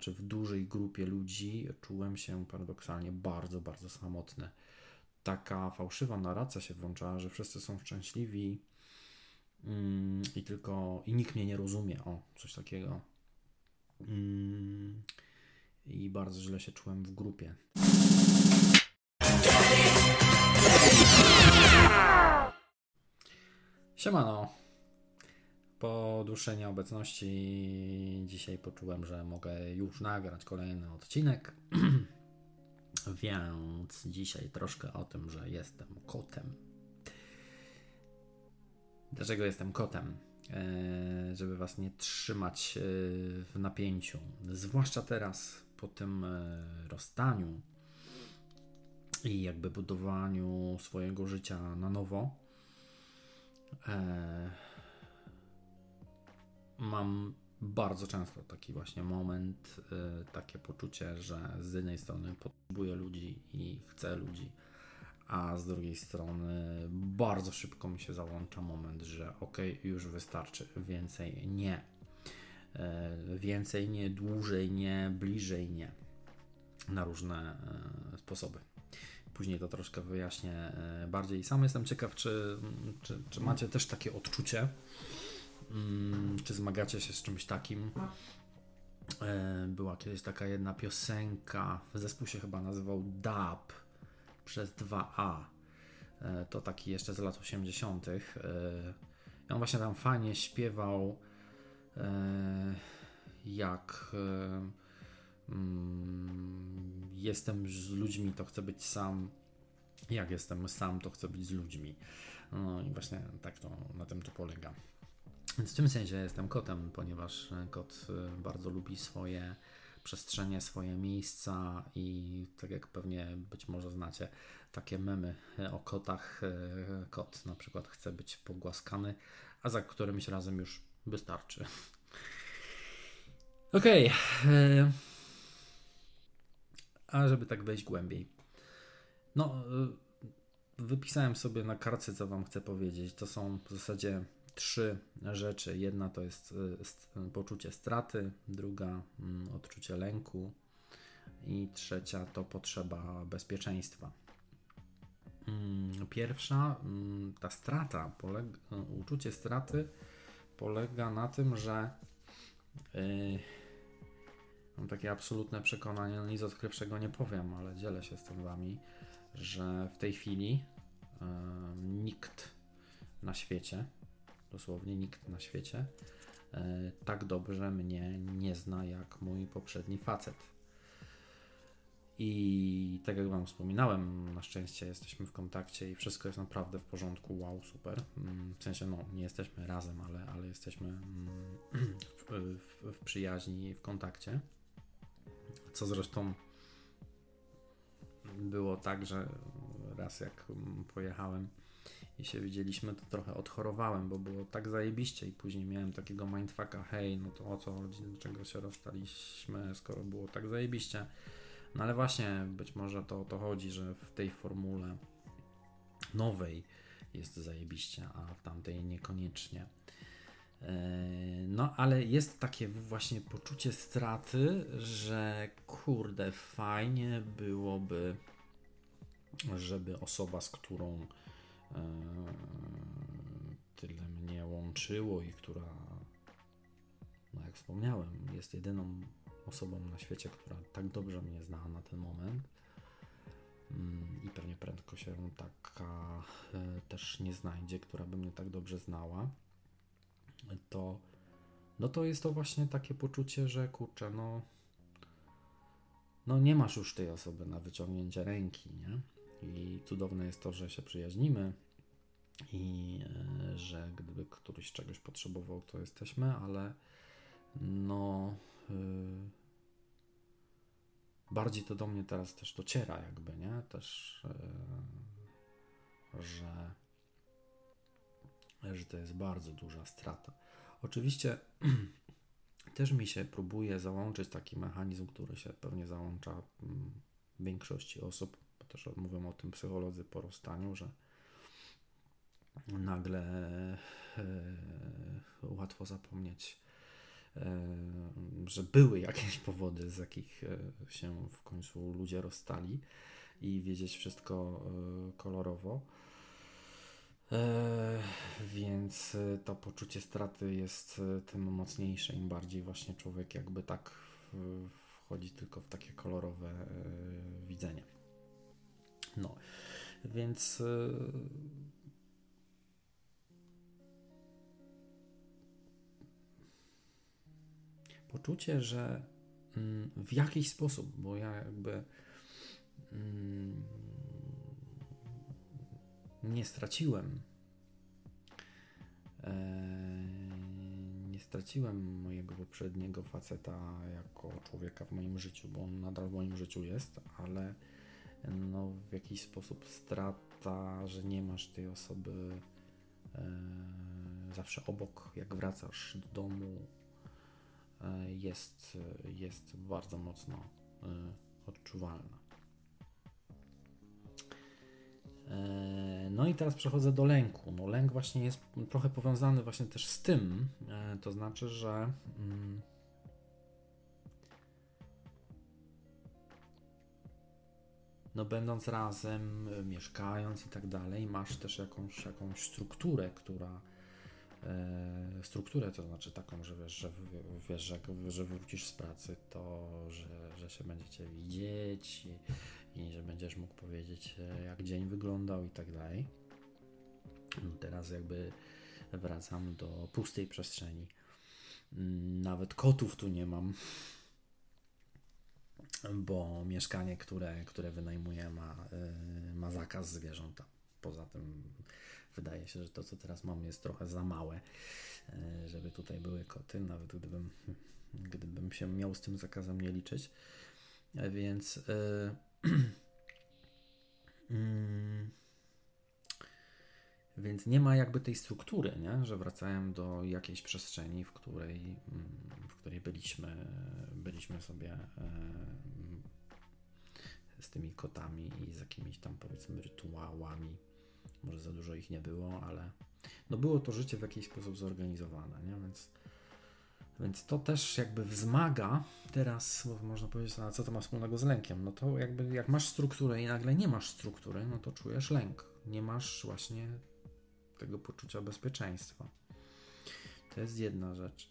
czy w dużej grupie ludzi czułem się paradoksalnie bardzo, bardzo samotny. Taka fałszywa narracja się włączała, że wszyscy są szczęśliwi mm, i tylko i nikt mnie nie rozumie. O, coś takiego. Mm, I bardzo źle się czułem w grupie. Siemano. Po dłuższej nieobecności dzisiaj poczułem, że mogę już nagrać kolejny odcinek. Więc dzisiaj troszkę o tym, że jestem kotem. Dlaczego jestem kotem? E, żeby was nie trzymać e, w napięciu. Zwłaszcza teraz po tym e, rozstaniu i jakby budowaniu swojego życia na nowo. Mam bardzo często taki właśnie moment, takie poczucie, że z jednej strony potrzebuję ludzi i chcę ludzi, a z drugiej strony bardzo szybko mi się załącza moment, że ok, już wystarczy, więcej nie. E, więcej nie, dłużej nie, bliżej nie. Na różne e, sposoby. Później to troszkę wyjaśnię bardziej. Sam jestem ciekaw, czy, czy, czy macie też takie odczucie, czy zmagacie się z czymś takim. Była kiedyś taka jedna piosenka, zespół się chyba nazywał DAB przez 2A. E, to taki jeszcze z lat 80. E, I on właśnie tam fajnie śpiewał, e, jak mm, jestem z ludźmi, to chcę być sam. Jak jestem sam, to chcę być z ludźmi. No i właśnie tak to na tym to polega. Więc w tym sensie jestem kotem, ponieważ kot bardzo lubi swoje przestrzenie, swoje miejsca i tak jak pewnie być może znacie takie memy o kotach, e, kot na przykład chce być pogłaskany, a za którymś razem już wystarczy. Okej. Okay. E, a żeby tak wejść głębiej. No, e, wypisałem sobie na kartce, co Wam chcę powiedzieć. To są w zasadzie trzy rzeczy. Jedna to jest y, poczucie straty, druga mm, odczucie lęku i trzecia to potrzeba bezpieczeństwa. Mm, pierwsza, mm, ta strata, polega, uczucie straty polega na tym, że yy, mam takie absolutne przekonanie, no nic odkrywczego nie powiem, ale dzielę się z tym Wami, że w tej chwili yy, nikt na świecie, dosłownie nikt na świecie e, tak dobrze mnie nie zna jak mój poprzedni facet. I tak jak Wam wspominałem, na szczęście jesteśmy w kontakcie i wszystko jest naprawdę w porządku. Wow, super. Mm, w sensie, no, nie jesteśmy razem, ale, ale jesteśmy mm, w, w, w przyjaźni i w kontakcie. Co zresztą było tak, że raz jak pojechałem i się widzieliśmy, to trochę odchorowałem, bo było tak zajebiście i później miałem takiego mindfucka, hej, no to o co chodzi, dlaczego się rozstaliśmy, skoro było tak zajebiście. No ale właśnie być może to o to chodzi, że w tej formule nowej jest zajebiście, a w tamtej niekoniecznie. E, no, ale jest takie właśnie poczucie straty, że kurde, fajnie byłoby, żeby osoba, z którą tyle mnie łączyło i która, no jak wspomniałem, jest jedyną osobą na świecie, która tak dobrze mnie zna na ten moment. Mm, I pewnie prędko się taka e, też nie znajdzie, która by mnie tak dobrze znała. To, no to jest to właśnie takie poczucie, że kurczę, no, no nie masz już tej osoby na wyciągnięcie ręki, nie? I cudowne jest to, że się przyjaźnimy i e, że gdyby któryś czegoś potrzebował, to jesteśmy, ale no yy, bardziej to do mnie teraz też dociera jakby, nie? Też, yy, że, że to jest bardzo duża strata. Oczywiście też mi się próbuje załączyć taki mechanizm, który się pewnie załącza mm, większości osób, też mówią o tym psycholodzy po rozstaniu, że nagle e, łatwo zapomnieć że były jakieś powody, z jakich się w końcu ludzie rozstali i wiedzieć wszystko kolorowo. Więc to poczucie straty jest tym mocniejsze, im bardziej właśnie człowiek jakby tak wchodzi tylko w takie kolorowe widzenie. No, więc poczucie, że mm, w jakiś sposób, bo ja jakby mm, nie straciłem e, nie straciłem mojego poprzedniego faceta jako człowieka w moim życiu, bo on nadal w moim życiu jest, ale no w jakiś sposób strata, że nie masz tej osoby e, zawsze obok, jak wracasz do domu, E, jest, jest bardzo mocno e, odczuwalna. No i teraz przechodzę do lęku. No, lęk właśnie jest trochę powiązany właśnie też z tym, to znaczy, że no będąc razem, mieszkając i tak dalej, masz też jakąś, jakąś strukturę, która E, strukturę, to znaczy taką, że wiesz, że, wiesz, że, że wrócisz z pracy, to że, że się będziecie widzieć i, i że będziesz mógł powiedzieć, e, jak dzień wyglądał i tak dalej. No teraz jakby wracam do pustej przestrzeni. Mm, nawet kotów tu nie mam, bo mieszkanie, które, które wynajmuję, ma, e, ma zakaz zwierząt. Poza tym wydaje się, że to, co teraz mam, jest trochę za małe, e, żeby tutaj były koty, nawet gdybym, gdybym się miał z tym zakazem nie liczyć. E, więc. Yy, yy, więc nie ma jakby tej struktury, nie? że wracałem do jakiejś przestrzeni, w której, mm, w której byliśmy, byliśmy sobie z tymi kotami i z jakimiś tam powiedzmy rytuałami może za dużo ich nie było, ale no było to życie w jakiś sposób zorganizowane, nie? Więc, więc to też jakby wzmaga teraz, można powiedzieć, a co to ma wspólnego z lękiem? No to jakby jak masz strukturę i nagle nie masz struktury, no to czujesz lęk. Nie masz właśnie tego poczucia bezpieczeństwa. To jest jedna rzecz.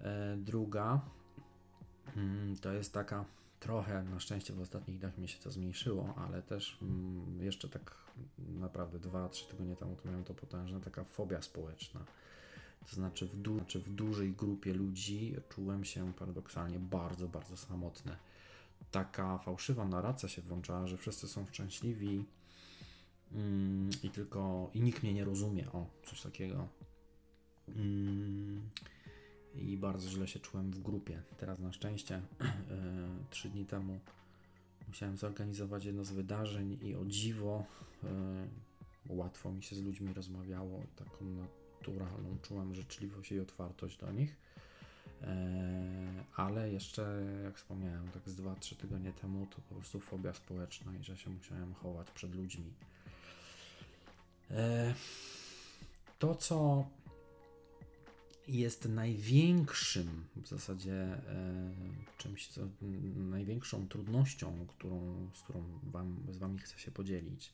E, druga mm, to jest taka trochę, na szczęście w ostatnich dniach mi się to zmniejszyło, ale też mm, jeszcze tak naprawdę 2-3 tygodnie temu to miałem to potężna taka fobia społeczna. To znaczy w, du- znaczy w dużej grupie ludzi czułem się paradoksalnie bardzo, bardzo samotny. Taka fałszywa narracja się włączała, że wszyscy są szczęśliwi mm, i tylko i nikt mnie nie rozumie. O, coś takiego. Mm, I bardzo źle się czułem w grupie. Teraz na szczęście, e, trzy dni temu musiałem zorganizować jedno z wydarzeń i o dziwo yy, łatwo mi się z ludźmi rozmawiało i taką naturalną czułem życzliwość i otwartość do nich. Yy, ale jeszcze, jak wspomniałem, tak z 2-3 tygodnie temu to po prostu fobia społeczna i że się musiałem chować przed ludźmi. To, co jest największym w zasadzie e, czymś, co, największą trudnością, którą, z którą wam, z Wami chcę się podzielić.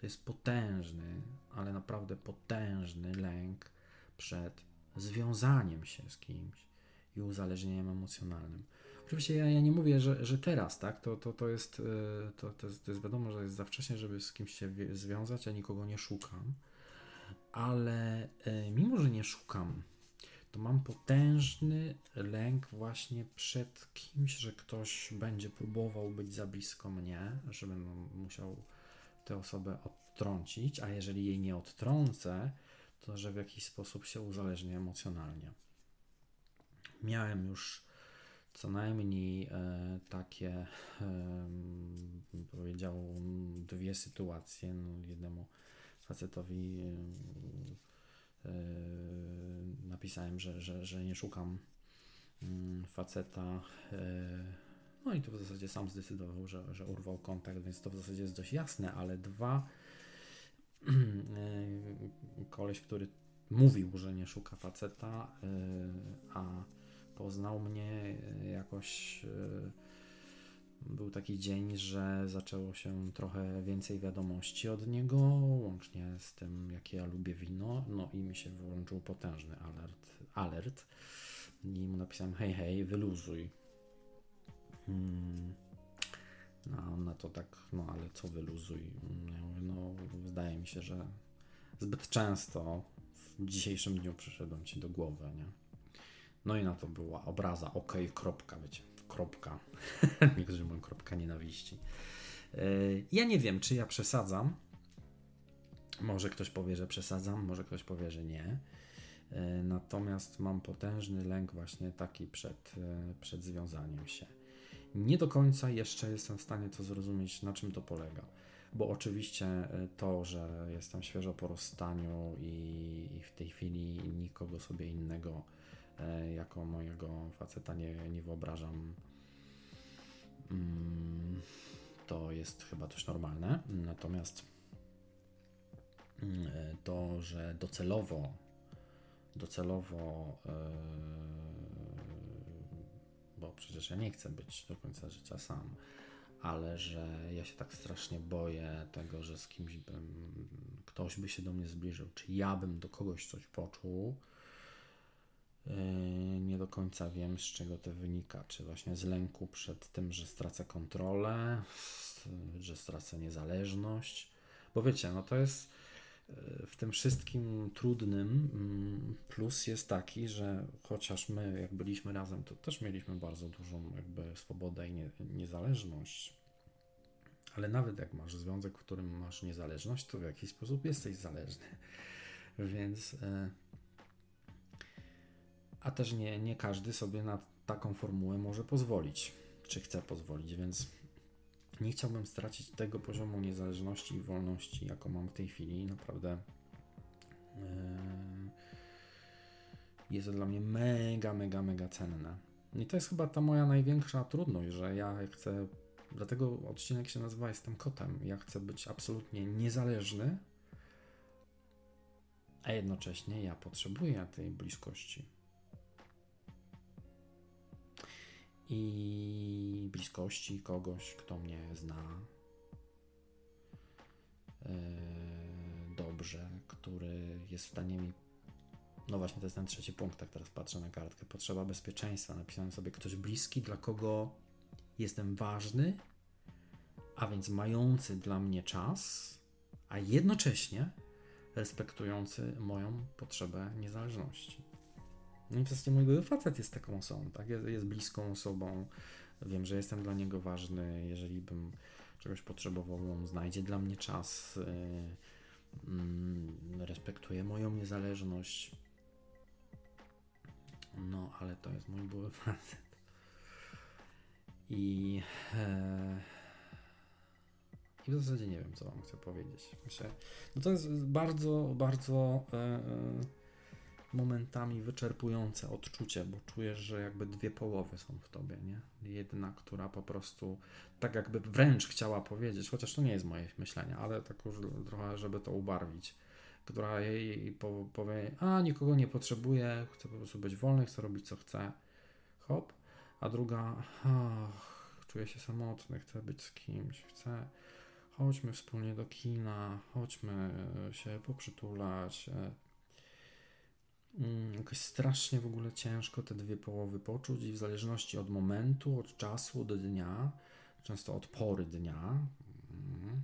To jest potężny, ale naprawdę potężny lęk przed związaniem się z kimś i uzależnieniem emocjonalnym. Oczywiście ja, ja nie mówię, że, że teraz, tak? To, to, to, jest, e, to, to, jest, to jest wiadomo, że jest za wcześnie, żeby z kimś się związać, ja nikogo nie szukam. Ale e, mimo, że nie szukam to mam potężny lęk właśnie przed kimś, że ktoś będzie próbował być za blisko mnie, że będę musiał tę osobę odtrącić, a jeżeli jej nie odtrącę, to że w jakiś sposób się uzależnię emocjonalnie. Miałem już co najmniej e, takie, e, powiedział, dwie sytuacje. No, jednemu facetowi e, napisałem, że, że, że nie szukam mm, faceta. Yy, no i to w zasadzie sam zdecydował, że, że urwał kontakt, więc to w zasadzie jest dość jasne, ale dwa, yy, koleś, który mówił, że nie szuka faceta, a poznał mnie jakoś. Był taki dzień, że zaczęło się trochę więcej wiadomości od niego, łącznie z tym, jakie ja lubię wino. No i mi się włączył potężny alert. alert. I mu napisałem: hej, hej, wyluzuj. Hmm. No, a on na to tak, no ale co wyluzuj? Ja mówię, no, zdaje mi się, że zbyt często w dzisiejszym dniu przyszedłem ci do głowy, nie? No i na to była obraza, ok, kropka, wiecie, kropka. Niektórzy mówią kropka nienawiści. E, ja nie wiem, czy ja przesadzam. Może ktoś powie, że przesadzam, może ktoś powie, że nie. E, natomiast mam potężny lęk właśnie taki przed, e, przed związaniem się. Nie do końca jeszcze jestem w stanie to zrozumieć, na czym to polega. Bo oczywiście to, że jestem świeżo po rozstaniu i w tej chwili nikogo sobie innego jako mojego faceta nie, nie wyobrażam Mm, to jest chyba też normalne. Natomiast mm, to, że docelowo docelowo e, bo przecież ja nie chcę być do końca życia sam, ale że ja się tak strasznie boję tego, że z kimś bym, ktoś by się do mnie zbliżył, czy ja bym do kogoś coś poczuł, nie do końca wiem, z czego to wynika. Czy właśnie z lęku przed tym, że stracę kontrolę, że stracę niezależność. Bo wiecie, no to jest yy, w tym wszystkim trudnym mm, plus jest taki, że chociaż my, jak byliśmy razem, to też mieliśmy bardzo dużą jakby swobodę i nie, niezależność. Ale nawet jak masz związek, w którym masz niezależność, to w jakiś sposób jesteś zależny. Więc. A też nie, nie każdy sobie na taką formułę może pozwolić, czy chce pozwolić, więc nie chciałbym stracić tego poziomu niezależności i wolności, jaką mam w tej chwili. Naprawdę yy, jest to dla mnie mega, mega, mega cenne. I to jest chyba ta moja największa trudność, że ja chcę, dlatego odcinek się nazywa Jestem kotem. Ja chcę być absolutnie niezależny, a jednocześnie ja potrzebuję tej bliskości. I bliskości kogoś, kto mnie zna e, dobrze, który jest w stanie mi. No właśnie, to jest ten trzeci punkt, tak teraz patrzę na kartkę. Potrzeba bezpieczeństwa. Napisałem sobie ktoś bliski, dla kogo jestem ważny, a więc mający dla mnie czas, a jednocześnie respektujący moją potrzebę niezależności. No i w zasadzie mój facet jest taką osobą, tak? Jest, jest bliską osobą. Wiem, że jestem dla niego ważny. Jeżeli bym czegoś potrzebował, on znajdzie dla mnie czas. Yy, respektuje moją niezależność. No, ale to jest mój były facet. I, e, I w zasadzie nie wiem, co wam chcę powiedzieć. Myślę, no to jest bardzo, bardzo. E, e, momentami wyczerpujące odczucie, bo czujesz, że jakby dwie połowy są w tobie, nie? Jedna, która po prostu tak jakby wręcz chciała powiedzieć, chociaż to nie jest moje myślenie, ale tak już trochę, żeby to ubarwić, która jej powie, a nikogo nie potrzebuję, chcę po prostu być wolny, chcę robić co chcę, hop, a druga, ach, czuję się samotny, chcę być z kimś, chcę, chodźmy wspólnie do kina, chodźmy się poprzytulać, e, jakoś strasznie w ogóle ciężko te dwie połowy poczuć i w zależności od momentu, od czasu, od dnia, często od pory dnia. Mm,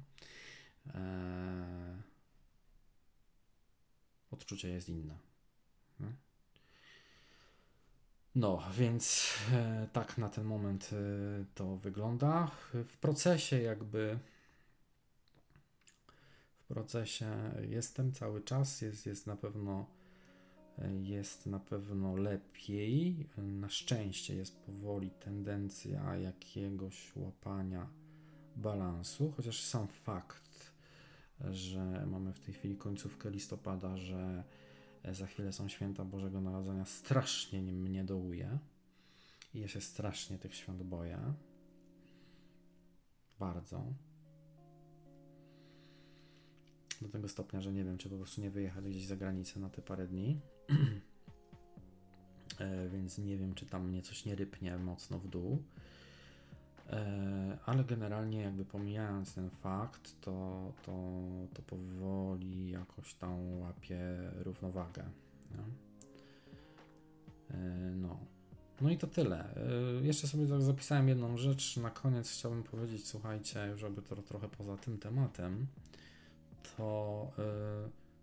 e, odczucie jest inne. No, więc e, tak na ten moment e, to wygląda. W procesie jakby w procesie jestem cały czas, jest, jest na pewno jest na pewno lepiej. Na szczęście jest powoli tendencja jakiegoś łapania balansu, chociaż sam fakt, że mamy w tej chwili końcówkę listopada, że za chwilę są święta Bożego Narodzenia, strasznie mnie dołuje. I ja się strasznie tych świąt boję. Bardzo. Do tego stopnia, że nie wiem, czy po prostu nie wyjechać gdzieś za granicę na te parę dni. e, więc nie wiem, czy tam mnie coś nie rypnie mocno w dół. E, ale generalnie, jakby pomijając ten fakt, to, to, to powoli jakoś tam łapie równowagę. No. no. No i to tyle. Jeszcze sobie tak zapisałem jedną rzecz. Na koniec chciałbym powiedzieć, słuchajcie, już aby to trochę poza tym tematem, to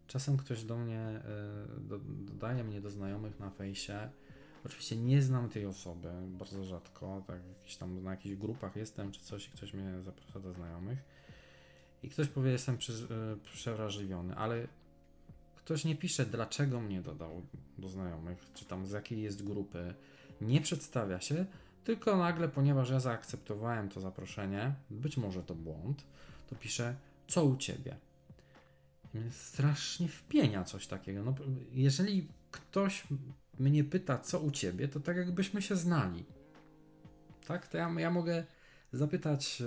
czasem ktoś do mnie dodaje mnie do znajomych na fejsie. Oczywiście nie znam tej osoby, bardzo rzadko, tak jakieś tam na jakichś grupach jestem czy coś i ktoś mnie zaprasza do znajomych. I ktoś powie, jestem przy, e, ale ktoś nie pisze, dlaczego mnie dodał do znajomych, czy tam z jakiej jest grupy, nie przedstawia się, tylko nagle, ponieważ ja zaakceptowałem to zaproszenie, być może to błąd, to pisze, co u ciebie. Mnie strasznie wpienia coś takiego. No, jeżeli ktoś mnie pyta, co u ciebie, to tak jakbyśmy się znali. Tak? To ja, ja mogę zapytać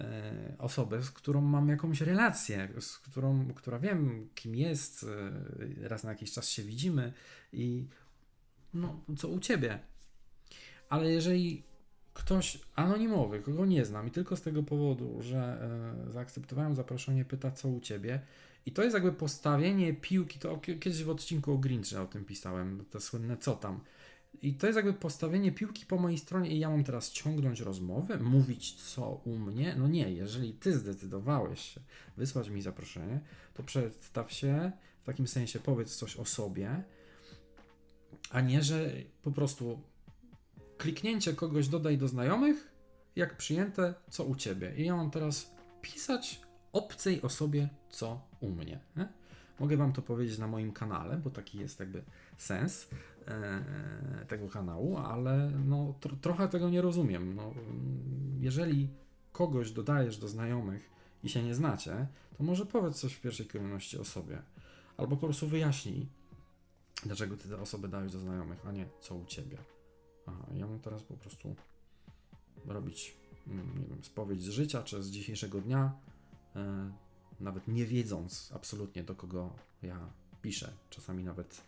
e, osobę, z którą mam jakąś relację, z którą, która wiem, kim jest, e, raz na jakiś czas się widzimy i no, co u ciebie. Ale jeżeli ktoś anonimowy, kogo nie znam i tylko z tego powodu, że e, zaakceptowałem zaproszenie, pyta, co u ciebie, i to jest jakby postawienie piłki, to kiedyś w odcinku o Grinche o tym pisałem, to słynne co tam. I to jest jakby postawienie piłki po mojej stronie i ja mam teraz ciągnąć rozmowę, mówić co u mnie. No nie, jeżeli ty zdecydowałeś się wysłać mi zaproszenie, to przedstaw się, w takim sensie powiedz coś o sobie, a nie, że po prostu kliknięcie kogoś dodaj do znajomych, jak przyjęte, co u ciebie. I ja mam teraz pisać obcej osobie, co u mnie. Nie? Mogę Wam to powiedzieć na moim kanale, bo taki jest jakby sens e, tego kanału, ale no, tro, trochę tego nie rozumiem. No, jeżeli kogoś dodajesz do znajomych i się nie znacie, to może powiedz coś w pierwszej kolejności o sobie. Albo po prostu wyjaśnij, dlaczego ty te osoby dajesz do znajomych, a nie co u ciebie. Aha, ja mam teraz po prostu robić, mm, nie wiem, spowiedź z życia czy z dzisiejszego dnia, E, nawet nie wiedząc absolutnie do kogo ja piszę. Czasami nawet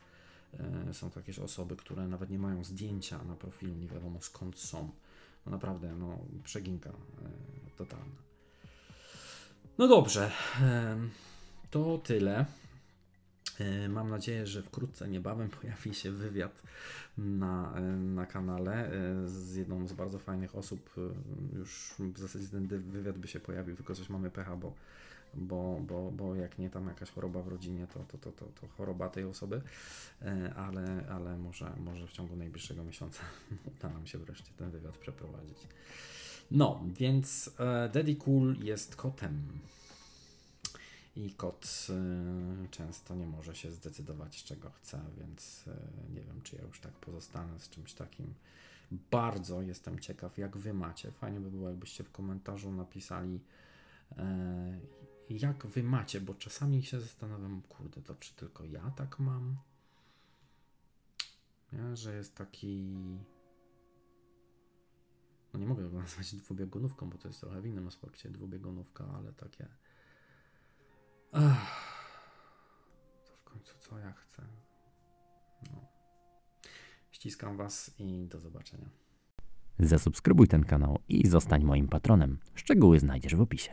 e, są takie osoby, które nawet nie mają zdjęcia na profilu, nie wiadomo skąd są. No naprawdę, no przeginka e, totalna. No dobrze, to tyle. Mam nadzieję, że wkrótce, niebawem pojawi się wywiad na, na kanale z jedną z bardzo fajnych osób. Już w zasadzie ten wywiad by się pojawił, tylko coś mamy pecha, bo, bo, bo, bo jak nie tam jakaś choroba w rodzinie, to, to, to, to, to choroba tej osoby, ale, ale może, może w ciągu najbliższego miesiąca uda nam się wreszcie ten wywiad przeprowadzić. No, więc Daddy Cool jest kotem i kot y, często nie może się zdecydować, czego chce, więc y, nie wiem, czy ja już tak pozostanę z czymś takim. Bardzo jestem ciekaw, jak wy macie. Fajnie by było, jakbyście w komentarzu napisali, y, jak wy macie, bo czasami się zastanawiam, kurde, to czy tylko ja tak mam? Nie? Że jest taki. No nie mogę go nazwać dwubiegunówką, bo to jest trochę w innym aspekcie dwubiegunówka, ale takie Ach, to w końcu co ja chcę. No. Ściskam Was i do zobaczenia. Zasubskrybuj ten kanał i zostań moim patronem. Szczegóły znajdziesz w opisie.